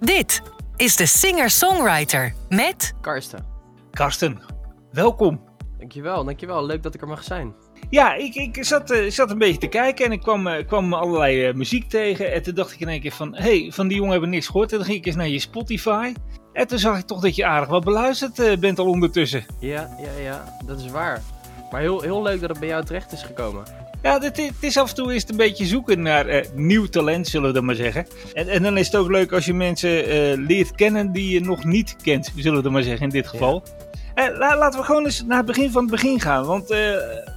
Dit is de singer-songwriter met Karsten. Karsten, welkom. Dankjewel, dankjewel. Leuk dat ik er mag zijn. Ja, ik, ik zat, eh, zat een beetje te kijken en ik kwam, eh, kwam allerlei eh, muziek tegen. En toen dacht ik in één keer van, hé, hey, van die jongen hebben we niks gehoord. En dan ging ik eens naar je Spotify. En toen zag ik toch dat je aardig wat beluisterd eh, bent al ondertussen. Ja, ja, ja, dat is waar. Maar heel, heel leuk dat het bij jou terecht is gekomen. Ja, het is af en toe is het een beetje zoeken naar eh, nieuw talent, zullen we dan maar zeggen. En, en dan is het ook leuk als je mensen eh, leert kennen die je nog niet kent, zullen we dan maar zeggen in dit geval. Eh, la- laten we gewoon eens naar het begin van het begin gaan. Want eh,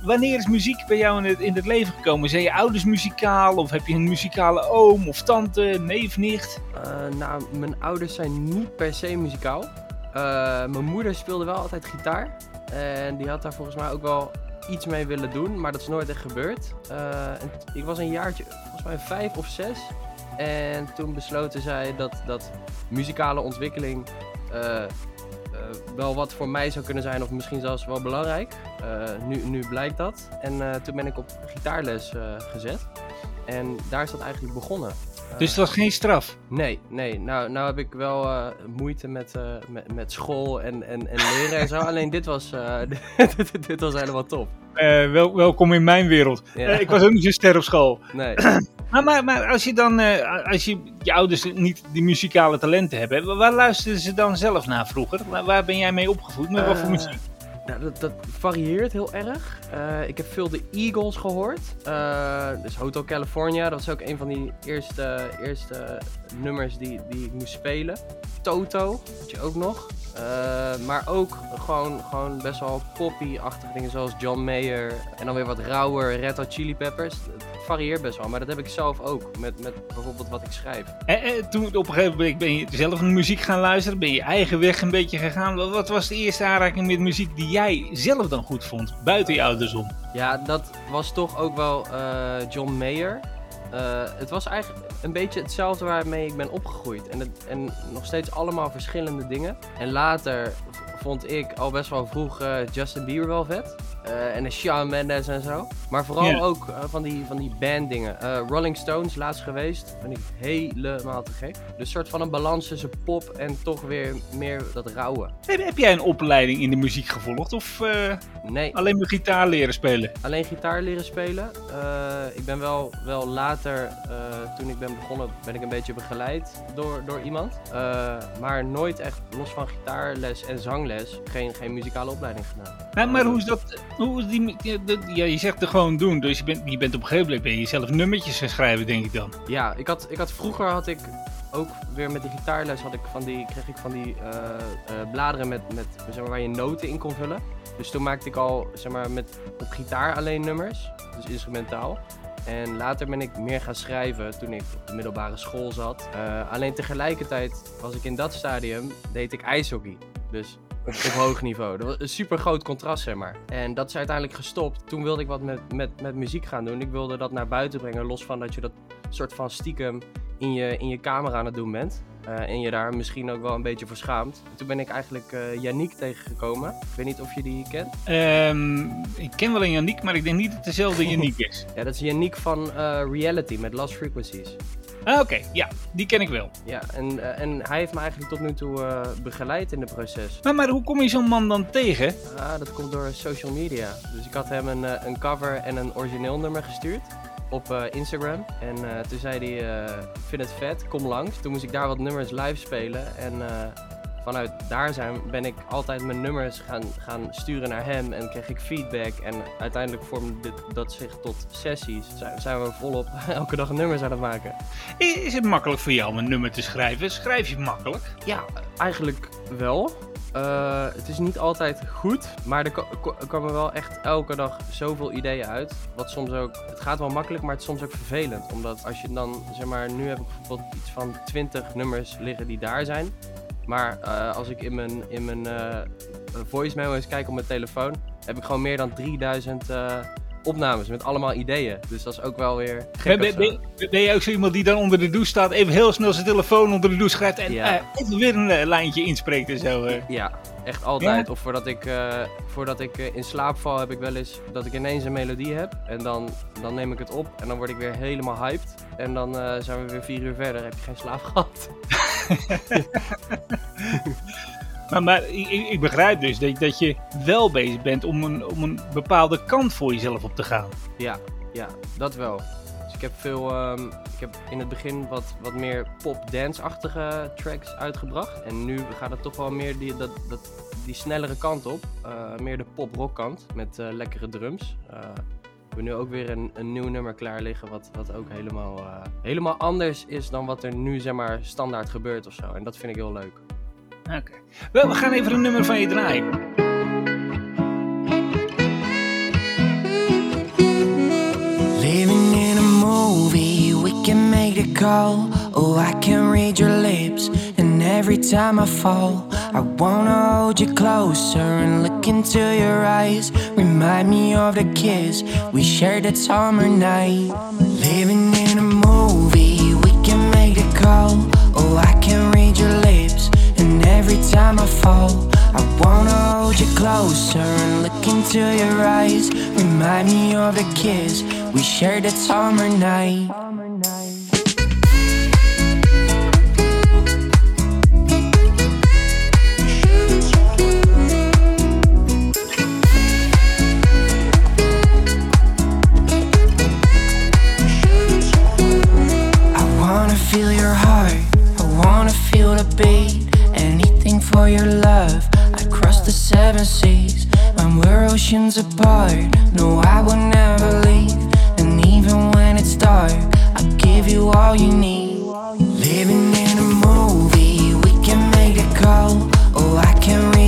wanneer is muziek bij jou in het, in het leven gekomen? Zijn je ouders muzikaal? Of heb je een muzikale oom of tante, neef, nicht? Eh, nou, mijn ouders zijn niet per se muzikaal. Eh, mijn moeder speelde wel altijd gitaar. En die had daar volgens mij ook wel iets mee willen doen, maar dat is nooit echt gebeurd. Eh, ik was een jaartje, volgens mij vijf of zes. En toen besloten zij dat, dat muzikale ontwikkeling eh, eh, wel wat voor mij zou kunnen zijn, of misschien zelfs wel belangrijk. Nu, nu blijkt dat. En toen ben ik op gitaarles gezet. En daar is dat eigenlijk begonnen. Dus het was geen straf. Nee, nee. Nou, nou heb ik wel moeite met, met, met school en, en, en leren en zo. Alleen dit was, dit, dit was helemaal top. Eh, wel, welkom in mijn wereld. Ja. Eh, ik was ook niet zo ster op school. Nee. Maar, maar, maar als je dan, eh, als je, je ouders niet die muzikale talenten hebben, wa- waar luisterden ze dan zelf naar vroeger? Waar, waar ben jij mee opgevoed? Met wat voor muziek? Dat, dat varieert heel erg. Eh, ik heb veel de Eagles gehoord. Eh, dus Hotel California, dat was ook een van die eerste, eerste nummers die, die ik moest spelen. Toto, had je ook nog. Eh, maar ook gewoon, gewoon best wel poppy-achtige dingen zoals John Mayer. En dan weer wat rauwer, Red Hot Chili Peppers. Varieert best wel, maar dat heb ik zelf ook. Met, met bijvoorbeeld wat ik schrijf. Eh, toen op een gegeven moment ben je zelf naar muziek gaan luisteren, ben je eigen weg een beetje gegaan. Wat, was de eerste aanraking met muziek die jij zelf dan goed vond, buiten je ouders om? Ja, dat was toch ook wel eh, John Mayer. Eh, het was eigenlijk een beetje hetzelfde waarmee ik ben opgegroeid. En, het, en nog steeds allemaal verschillende dingen. En later vond ik al best wel vroeg eh, Justin Bieber wel vet. Eh, en de Shawn Mendes en zo. Maar vooral ook eh, van die, van die banddingen. Eh Rolling Stones, laatst geweest. Ben ik helemaal te gek. Dus een soort van een balans tussen pop en toch weer meer dat rauwe. Heb, heb jij een opleiding in de muziek gevolgd of Nee, alleen maar gitaar leren spelen? alleen gitaar leren spelen. Ik ben wel, wel later, toen ik ben begonnen, ben ik een beetje begeleid door, door iemand. Maar nooit echt los van gitaarles en zangles, geen, geen muzikale opleiding gedaan. Maar hoe is dat? Hoe is die, dat- ja, je zegt er gewoon doen, dus je bent, je bent op een gegeven moment ben je zelf nummertjes gaan schrijven, denk ik dan. Ja, ik had, ik had vroeger had ik ook weer met de gitaarles had ik van die, kreeg ik van die eh, eh, bladeren met, met, zeg maar, waar je noten in kon vullen. Dus toen maakte ik al zeg maar, met, op gitaar alleen nummers, dus instrumentaal. En later ben ik meer gaan schrijven toen ik op de middelbare school zat. Eh, alleen tegelijkertijd was ik in dat stadium, deed ik ijshockey. Dus op, hoog niveau. Dat was een super groot contrast, zeg maar. En dat is uiteindelijk gestopt. Toen wilde ik wat met, met, met muziek gaan doen. Ik wilde dat naar buiten brengen, los van dat je dat soort van stiekem in je, in je kamer aan het doen bent. Eh, en je daar misschien ook wel een beetje voor schaamt. Toen ben ik eigenlijk eh Yannick tegengekomen. Ik weet niet of je die kent. Ehm, ik ken wel een Yannick, maar ik denk niet dat het dezelfde Yannick is. Ja, dat is Yannick van eh, Reality met Last Frequencies. Ah, Oké, ja, die ken ik wel. Ja, en, eh, en hij heeft me eigenlijk tot nu toe eh, begeleid in het proces. Maar, maar hoe kom je zo'n man dan tegen? Ah, dat komt door social media. Dus ik had hem een, eh, een cover en een origineel nummer gestuurd op Instagram. En toen zei hij, vind het vet, kom langs. Toen moest ik daar wat nummers live spelen. En vanuit daar zijn, ben ik altijd mijn nummers gaan, gaan sturen naar hem. En kreeg ik feedback. En uiteindelijk vormde dit, dat zich tot sessies. Zijn, zijn we volop elke dag nummers aan het maken. Is het makkelijk voor jou om een nummer te schrijven? Schrijf je makkelijk? Ja, eigenlijk wel. Eh, het is niet altijd goed, maar er er komen wel echt elke dag zoveel ideeën uit. Wat soms ook, het gaat wel makkelijk, maar het is soms ook vervelend. Omdat als je dan, zeg maar, nu heb ik bijvoorbeeld iets van 20 nummers liggen die daar zijn. Maar eh, als ik in mijn, in mijn eh, voice memo's kijk op mijn telefoon, heb ik gewoon meer dan 3000 eh, opnames met allemaal ideeën. Dus dat is ook wel weer gek Ben, ben, zo. ben, ben je ook zo iemand die dan onder de douche staat, even heel snel zijn telefoon onder de douche schrijft en Ja. even weer een lijntje inspreekt en zo? Ja, echt altijd. Of voordat ik, voordat ik in slaap val, heb ik wel eens dat ik ineens een melodie heb. En dan, dan neem ik het op en dan word ik weer helemaal hyped. En dan zijn we weer vier uur verder, heb je geen slaap gehad. maar, maar ik, ik- begrijp dus dat, dat je wel bezig bent om een, om een bepaalde kant voor jezelf op te gaan. Ja, ja, dat wel. Dus ik heb veel, ehm, ik heb in het begin wat, wat meer pop-dance-achtige tracks uitgebracht. En nu gaat het toch wel meer die, dat, dat, die snellere kant op. Eh, meer de pop-rock kant met eh, lekkere drums. Eh, we hebben nu ook weer een, een nieuw nummer klaar liggen wat, wat ook helemaal, eh, helemaal anders is dan wat er nu zeg maar standaard gebeurt of zo. En dat vind ik heel leuk. Oké. Wel, we gaan even een nummer van je draaien. Living in a movie, we can make the call. Oh, I can read your lips, and every time I fall, I wanna hold you closer and look into your eyes. Remind me of the kiss we shared that summer night. Living in a movie, we can make the call. Oh, I can read your lips, and every time I fall, I wanna hold you closer and look into your eyes. Remind me of the kiss we shared that summer night.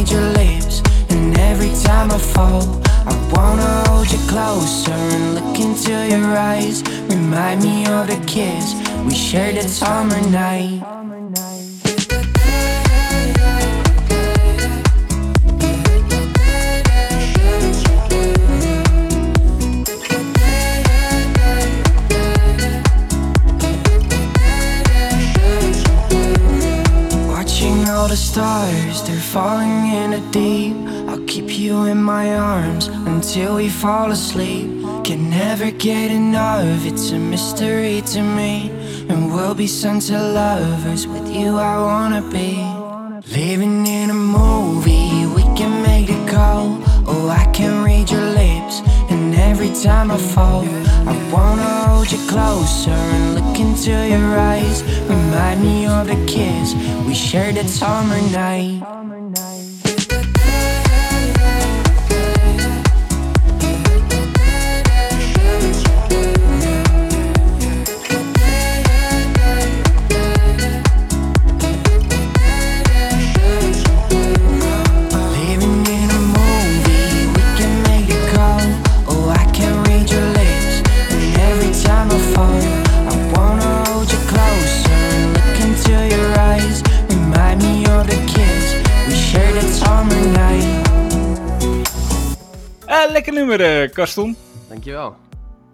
Read your lips, and every time I fall, I wanna hold you closer and look into your eyes. Remind me of the kiss we shared that summer night. The stars, they're falling in the deep. I'll keep you in my arms until we fall asleep. Can never get enough, it's a mystery to me. And we'll be sunset lovers, with you I wanna be. Living in a movie, we can make a call. Oh, I can read your lips, every time I fall, I wanna hold you closer and look into your eyes. Remind me of the kiss we shared that summer night. Kaston. Dankjewel.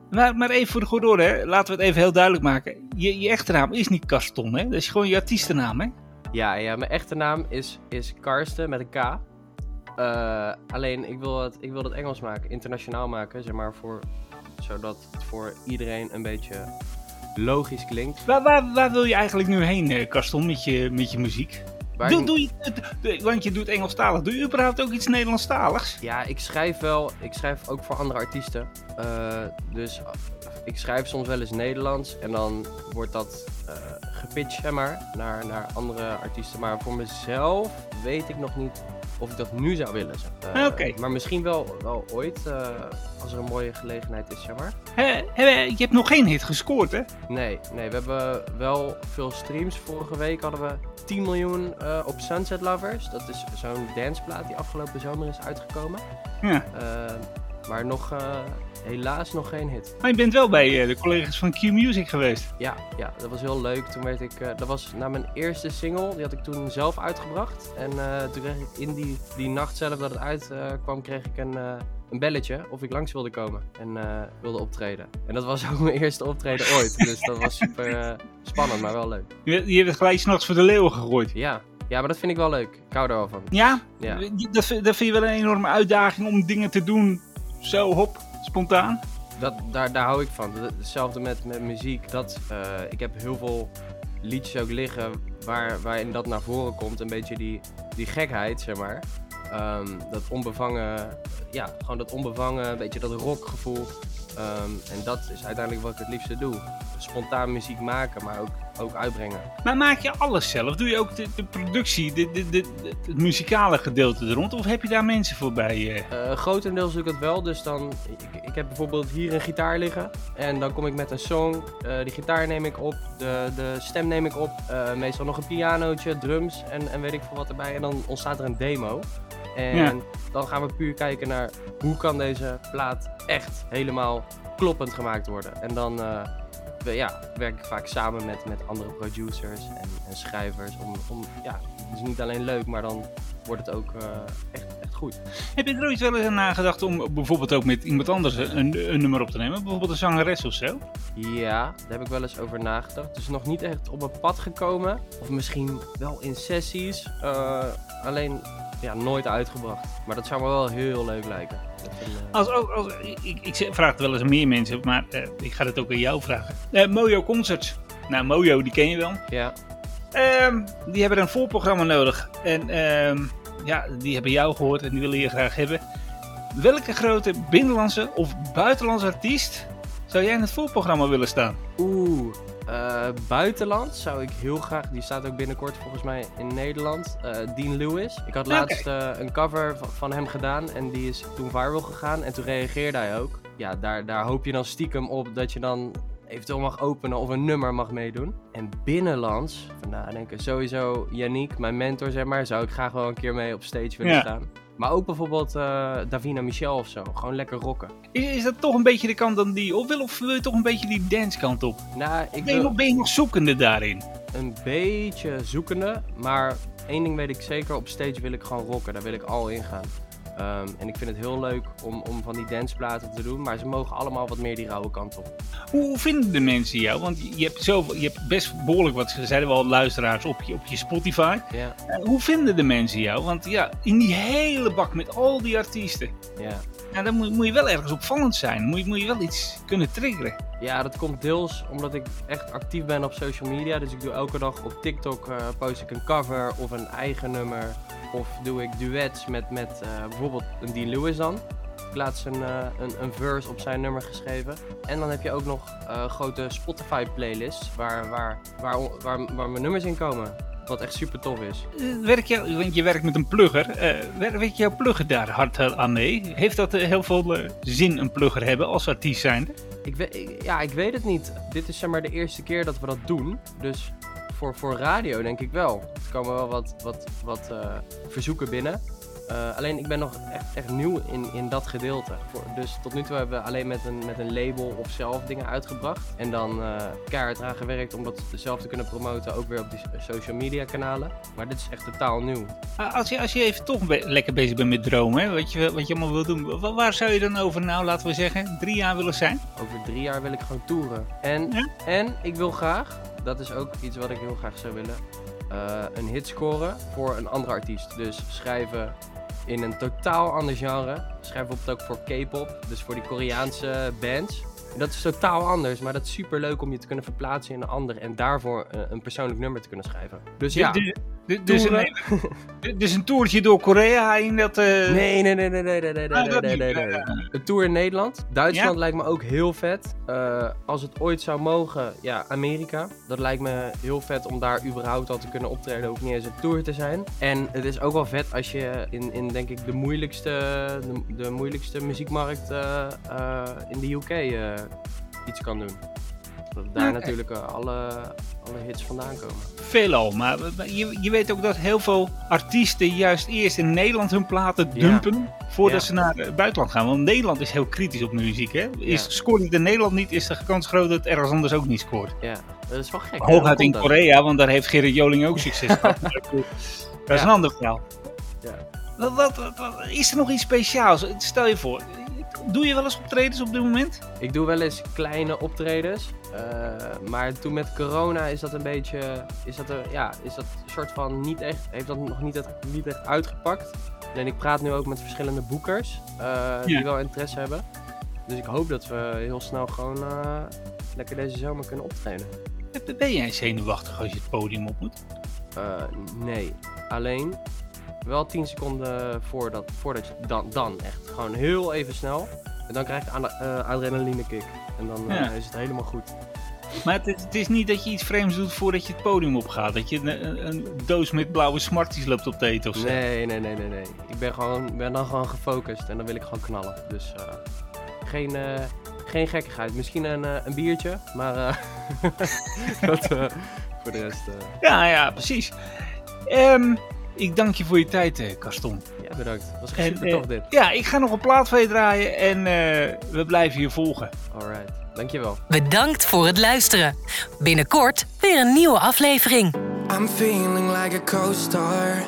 Maar, maar even voor de goede orde, hè. laten we het even heel duidelijk maken. Je, je echte naam is niet Kaston, hè? Dat is gewoon je artiestennaam, hè? Ja, ja, mijn echte naam is, is Karsten met een K. Eh, alleen ik wil, het, ik wil het Engels maken, internationaal maken, zeg maar, voor, zodat het voor iedereen een beetje logisch klinkt. Waar, waar, waar wil je eigenlijk nu heen, eh, Kaston, met je, met je muziek? Doe, doe je, doe- want je doet Engelstalig. Doe je überhaupt ook iets Nederlandstaligs? Ja, ik schrijf wel, ik schrijf ook voor andere artiesten. Eh, dus eh, ik schrijf soms wel eens Nederlands en dan wordt dat eh gepitcht, zeg maar, naar, naar andere artiesten. Maar voor mezelf weet ik nog niet of ik dat nu zou willen. zeg. Eh, Oké. Maar misschien wel, wel ooit, eh, als er een mooie gelegenheid is, zeg maar. Hè, je hebt nog geen hit gescoord, hè? Nee, nee, we hebben wel veel streams. Vorige week hadden we 10 miljoen eh, op Sunset Lovers. Dat is zo'n danceplaat die afgelopen zomer is uitgekomen. Ja. Maar nog, helaas nog geen hit. Maar je bent wel bij eh, de collega's van Q Music geweest. Ja, ja, dat was heel leuk. Toen werd ik, eh, dat was na mijn eerste single, die had ik toen zelf uitgebracht. En eh, toen kreeg ik in die, die nacht zelf dat het uitkwam, kwam, kreeg ik een, een belletje of ik langs wilde komen en wilde optreden. En dat was ook mijn eerste optreden ooit. Dus dat was super spannend, maar wel leuk. Je, je hebt gelijk s'nachts voor de leeuwen gegooid. Ja. ja, maar dat vind ik wel leuk. Ik hou er wel van. Ja? Ja. Dat, dat vind je wel een enorme uitdaging om dingen te doen zo hop, spontaan? Dat, daar, daar hou ik van. Hetzelfde met, met muziek. Dat, eh, ik heb heel veel liedjes ook liggen waar, waarin dat naar voren komt. Een beetje die, die gekheid, zeg maar. Ehm, dat onbevangen, ja, gewoon dat onbevangen, beetje dat rockgevoel. Ehm, en dat is uiteindelijk wat ik het liefste doe. Spontaan muziek maken, maar ook, ook uitbrengen. Maar maak je alles zelf? Doe je ook de, de productie, de, de, de, de- het muzikale gedeelte er rond? Of heb je daar mensen voor bij? eh? Eh, grotendeels doe ik het wel, dus dan, ik, ik heb bijvoorbeeld hier een gitaar liggen en dan kom ik met een song, eh, die gitaar neem ik op, de, de stem neem ik op, eh, meestal nog een pianootje, drums en, en weet ik veel wat erbij en dan ontstaat er een demo. En Ja. dan gaan we puur kijken naar hoe kan deze plaat echt helemaal kloppend gemaakt worden. En dan eh, we- ja, werk ik vaak samen met, met andere producers en, en schrijvers om, om, ja, het is niet alleen leuk, maar dan wordt het ook eh, echt, echt goed. Heb je er ooit wel eens aan nagedacht om bijvoorbeeld ook met iemand anders een, een nummer op te nemen? Bijvoorbeeld een zangeres of zo? Ja, daar heb ik wel eens over nagedacht. Het is nog niet echt op mijn pad gekomen. Of misschien wel in sessies. eh, alleen ja, nooit uitgebracht. Maar dat zou me wel heel leuk lijken. Een, eh, Als, als, ik, ik vraag het wel eens aan meer mensen, maar eh, ik ga het ook aan jou vragen. Eh, Mojo Concerts. Nou, Mojo, die ken je wel. ja, Ehm, die hebben een voorprogramma nodig. En ehm, ja, die hebben jou gehoord en die willen je graag hebben. Welke grote binnenlandse of buitenlandse artiest zou jij in het voorprogramma willen staan? Oeh, eh, buitenland zou ik heel graag. Die staat ook binnenkort volgens mij in Nederland. eh, Dean Lewis. Ik had laatst eh, een cover van, van hem gedaan en die is toen viral gegaan. En toen reageerde hij ook. Ja, daar, daar hoop je dan stiekem op dat je dan eventueel mag openen of een nummer mag meedoen. En binnenlands, even nadenken, sowieso Yannick, mijn mentor zeg maar, zou ik graag wel een keer mee op stage willen Ja. staan. Maar ook bijvoorbeeld eh, Davina Michel of zo. Gewoon lekker rocken. Is, is dat toch een beetje de kant dan die op wil of wil je toch een beetje die dancekant op? Nou, ik Ben je, wil... nog, ben je nog zoekende daarin? een beetje zoekende, maar één ding weet ik zeker, op stage wil ik gewoon rocken, daar wil ik al in gaan. Ehm, en ik vind het heel leuk om, om van die danceplaten te doen, maar ze mogen allemaal wat meer die rauwe kant op. Hoe, vinden de mensen jou? Want je, hebt, zoveel, je hebt best behoorlijk wat, ze zeiden wel, luisteraars op je, op je Spotify. Ja, Eh, hoe vinden de mensen jou? Want ja, in die hele bak met al die artiesten, ja. Ja, dan moet, moet je wel ergens opvallend zijn. Moet je, moet je wel iets kunnen triggeren. ja, dat komt deels omdat ik echt actief ben op social media. Dus ik doe elke dag op TikTok, eh, post ik een cover of een eigen nummer. Of doe ik duets met, met eh, bijvoorbeeld een Dean Lewis dan. Ik laatst een, eh, een, een verse op zijn nummer geschreven. En dan heb je ook nog grote Spotify playlists waar, waar, waar, waar mijn nummers in komen. Wat echt super tof is. Eh, werk je, want je werkt met een plugger. eh wer- werkt jouw plugger daar hard eh, aan mee? Heeft dat heel veel zin, een plugger hebben als artiest zijnde? Ik weet, ja, ik weet het niet. Dit is zeg maar de eerste keer dat we dat doen. Dus voor, voor radio denk ik wel. Er komen wel wat, wat, wat verzoeken binnen. Eh, alleen ik ben nog echt, echt nieuw in, in dat gedeelte. Voor, dus tot nu toe hebben we alleen met een, met een label of zelf dingen uitgebracht. En dan eh keihard eraan gewerkt om dat zelf te kunnen promoten. Ook weer op die social media kanalen. Maar dit is echt totaal nieuw. Ah, Als je, als je even toch be- lekker bezig bent met dromen, hè, wat, je, wat je allemaal wil doen. wa- Waar zou je dan over, nou laten we zeggen, drie jaar willen zijn? Over drie jaar wil ik gewoon toeren. En, Ja? en ik wil graag, dat is ook iets wat ik heel graag zou willen, eh, een hit scoren voor een andere artiest. Dus schrijven in een totaal ander genre. Schrijf bijvoorbeeld ook voor K-pop, dus voor die Koreaanse bands. Dat is totaal anders, maar dat is super leuk om je te kunnen verplaatsen in een ander en daarvoor eh, een persoonlijk nummer te kunnen schrijven. Dus ja. Dus, een, dus een toertje door Korea in dat... eh, Nee, nee, nee, nee, nee, nee, nee, Ah, nee, nee, nee. Een tour in Nederland. Duitsland Ja? lijkt me ook heel vet. Eh, als het ooit zou mogen, ja, Amerika. Dat lijkt me heel vet om daar überhaupt al te kunnen optreden. Hoeft niet eens een tour te zijn. En het is ook wel vet als je in, in denk ik, de moeilijkste, de, de moeilijkste muziekmarkt in de UK iets kan doen. Dat daar natuurlijk eh, alle, alle hits vandaan komen. Veelal, maar maar je, je weet ook dat heel veel artiesten juist eerst in Nederland hun platen Ja. dumpen voordat Ja. ze naar het buitenland gaan. Want Nederland is heel kritisch op muziek. Hè? Is, Ja. Scoort het in Nederland niet, is de kans groot dat het ergens anders ook niet scoort. Ja, dat is wel gek. Hooguit in dat? Korea, want daar heeft Gerrit Joling ook succes gehad. Dat is Ja. een ander verhaal. Ja. Wat, wat, wat- wat- is er nog iets speciaals? Stel je voor, doe je wel eens optredens op dit moment? Ik doe wel eens kleine optredens. eh, maar toen met corona is dat een beetje. Is dat, er, ja, is dat een soort van niet echt. Heeft dat nog niet, echt- niet echt uitgepakt. En ik praat nu ook met verschillende boekers. eh, die wel interesse hebben. Dus ik hoop dat we heel snel gewoon. eh, lekker deze zomer kunnen optreden. Ben jij zenuwachtig als je het podium op moet? Nee, alleen wel 10 seconden voordat, voordat je dan, dan echt gewoon heel even snel. En dan krijg je aan uh, adrenaline kick. En dan eh, Ja. is het helemaal goed. Maar het, is- het is niet dat je iets vreemds doet voordat je het podium opgaat. Dat je een, een, doos met blauwe smarties loopt op te eten of zo. Nee, nee, nee, nee, nee. Ik ben, gewoon, ben dan gewoon gefocust en dan wil ik gewoon knallen. Dus eh, geen, eh, geen gekkigheid. Misschien een, eh, een biertje, maar eh, dat, eh, voor de rest. eh, Ja, ja, precies. Ehm, ik dank je voor je tijd, eh Gaston. ja, bedankt. Was echt En, super eh, tof dit. Ja, ik ga nog een plaat van je draaien en eh, we blijven je volgen. Alright, dankjewel. Bedankt voor het luisteren. Binnenkort weer een nieuwe aflevering. I'm feeling like a co-star.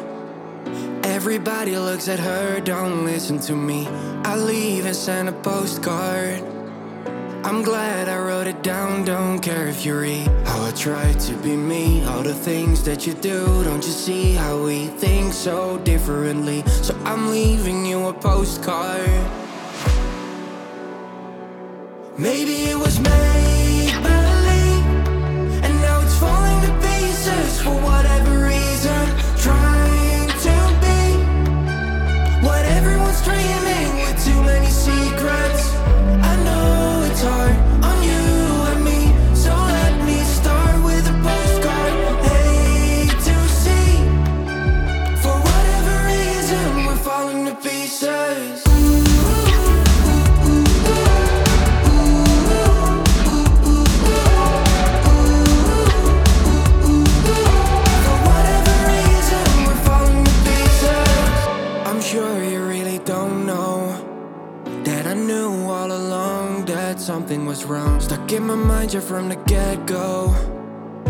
Everybody looks at her, don't listen to me. I leave and send a postcard. I'm glad I wrote it down, don't care if you read how I try to be me. All the things that you do, don't you see how we think so differently? So I'm leaving you a postcard. Maybe it was make stranger from the get go.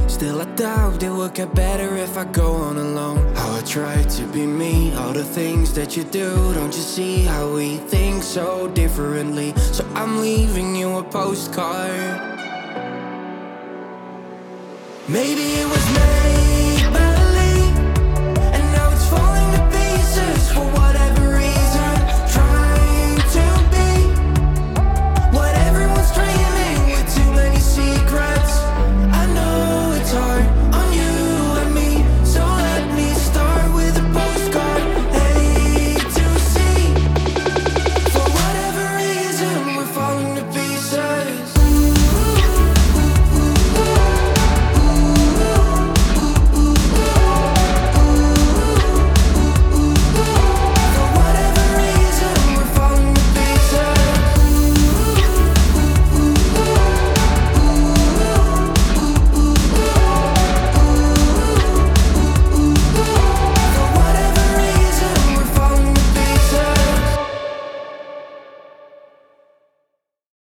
Still, I doubt it would get better if I go on alone. How I try to be me, all the things that you do. Don't you see how we think so differently? So I'm leaving you a postcard. Maybe it was made and now it's falling to pieces for what.